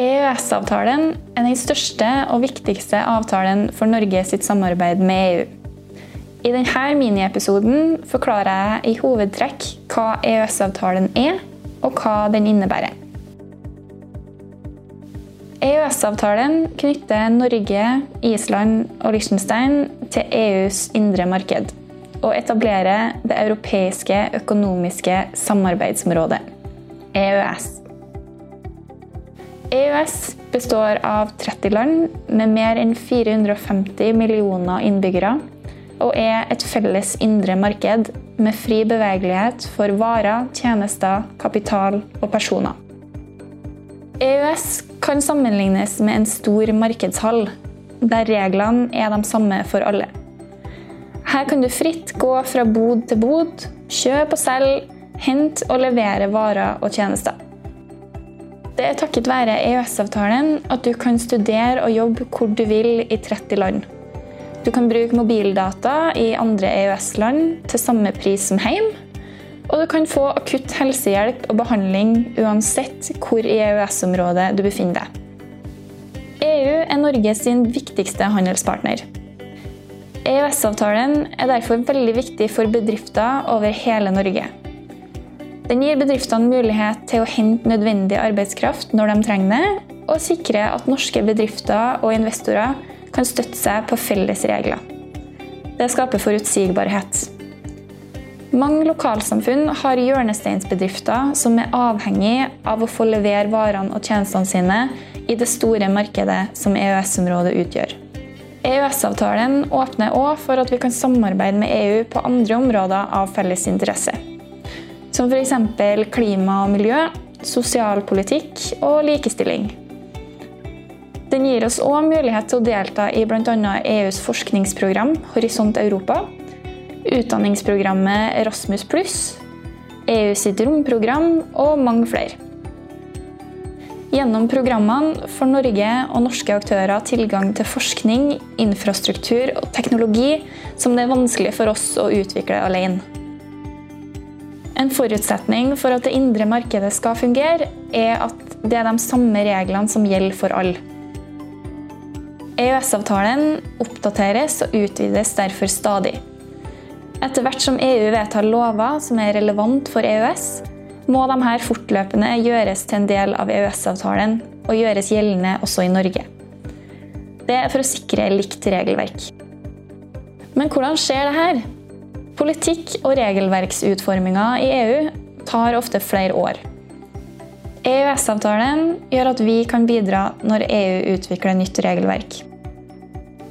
EØS-avtalen er den største og viktigste avtalen for Norge sitt samarbeid med EU. I denne miniepisoden forklarer jeg i hovedtrekk hva EØS-avtalen er, og hva den innebærer. EØS-avtalen knytter Norge, Island og Liechtenstein til EUs indre marked og etablerer Det europeiske økonomiske samarbeidsområdet, EØS. EØS består av 30 land med mer enn 450 millioner innbyggere og er et felles indre marked med fri bevegelighet for varer, tjenester, kapital og personer. EØS kan sammenlignes med en stor markedshall, der reglene er de samme for alle. Her kan du fritt gå fra bod til bod, kjøpe og selge, hente og levere varer og tjenester. Det er takket være EØS-avtalen at du kan studere og jobbe hvor du vil i 30 land. Du kan bruke mobildata i andre EØS-land til samme pris som hjemme og du kan få akutt helsehjelp og behandling uansett hvor i EØS-området du befinner deg. EU er Norges viktigste handelspartner. EØS-avtalen er derfor veldig viktig for bedrifter over hele Norge. Den gir bedriftene mulighet til å hente nødvendig arbeidskraft når de trenger det, og sikre at norske bedrifter og investorer kan støtte seg på felles regler. Det skaper forutsigbarhet. Mange lokalsamfunn har hjørnesteinsbedrifter som er avhengig av å få levere varene og tjenestene sine i det store markedet som EØS-området utgjør. EØS-avtalen åpner òg for at vi kan samarbeide med EU på andre områder av felles interesse. Som f.eks. klima og miljø, sosialpolitikk og likestilling. Den gir oss òg mulighet til å delta i bl.a. EUs forskningsprogram Horisont Europa utdanningsprogrammet Erasmus pluss, EU sitt romprogram og mange flere. Gjennom programmene får Norge og norske aktører tilgang til forskning, infrastruktur og teknologi som det er vanskelig for oss å utvikle alene. En forutsetning for at det indre markedet skal fungere, er at det er de samme reglene som gjelder for alle. EØS-avtalen oppdateres og utvides derfor stadig. Etter hvert som EU vedtar lover som er relevant for EØS, må de her fortløpende gjøres til en del av EØS-avtalen og gjøres gjeldende også i Norge. Det er for å sikre likt regelverk. Men hvordan skjer det her? Politikk- og regelverksutforminga i EU tar ofte flere år. EØS-avtalen gjør at vi kan bidra når EU utvikler nytt regelverk.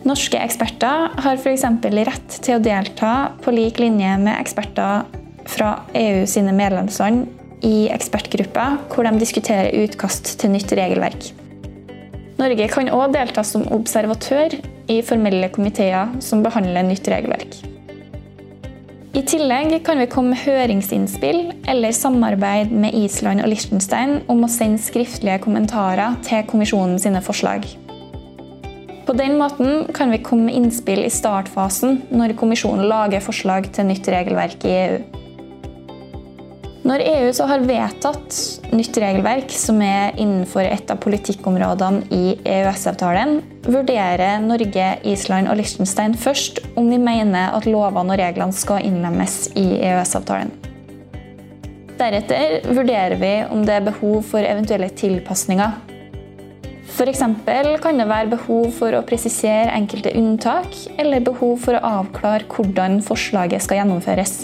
Norske eksperter har f.eks. rett til å delta på lik linje med eksperter fra EU sine medlemsland i ekspertgrupper hvor de diskuterer utkast til nytt regelverk. Norge kan òg delta som observatør i formelle komiteer som behandler nytt regelverk. I tillegg kan vi komme med høringsinnspill eller samarbeid med Island og Liechtenstein om å sende skriftlige kommentarer til kommisjonen sine forslag. På den måten kan vi komme med innspill i startfasen når kommisjonen lager forslag til nytt regelverk i EU. Når EU så har vedtatt nytt regelverk som er innenfor et av politikkområdene i EØS-avtalen, vurderer Norge, Island og Liechtenstein først om vi mener at lovene og reglene skal innlemmes i EØS-avtalen. Deretter vurderer vi om det er behov for eventuelle tilpasninger F.eks. kan det være behov for å presisere enkelte unntak, eller behov for å avklare hvordan forslaget skal gjennomføres.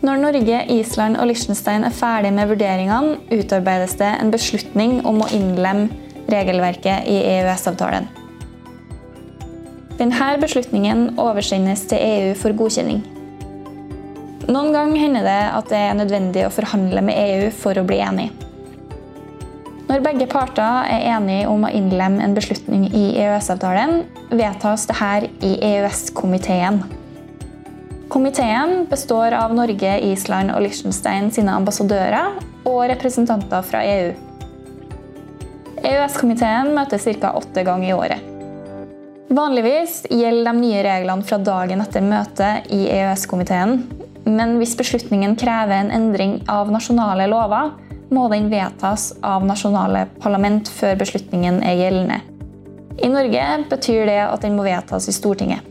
Når Norge, Island og Liechtenstein er ferdig med vurderingene, utarbeides det en beslutning om å innlemme regelverket i EØS-avtalen. Denne beslutningen oversendes til EU for godkjenning. Noen ganger hender det at det er nødvendig å forhandle med EU for å bli enig. Når begge parter er enige om å innlemme en beslutning i EØS-avtalen, vedtas dette i EØS-komiteen. Komiteen består av Norge, Island og Liechtenstein sine ambassadører og representanter fra EU. EØS-komiteen møtes ca. åtte ganger i året. Vanligvis gjelder de nye reglene fra dagen etter møtet i EØS-komiteen, men hvis beslutningen krever en endring av nasjonale lover, må den vedtas av nasjonale parlament før beslutningen er gjeldende. I Norge betyr det at den må vedtas i Stortinget.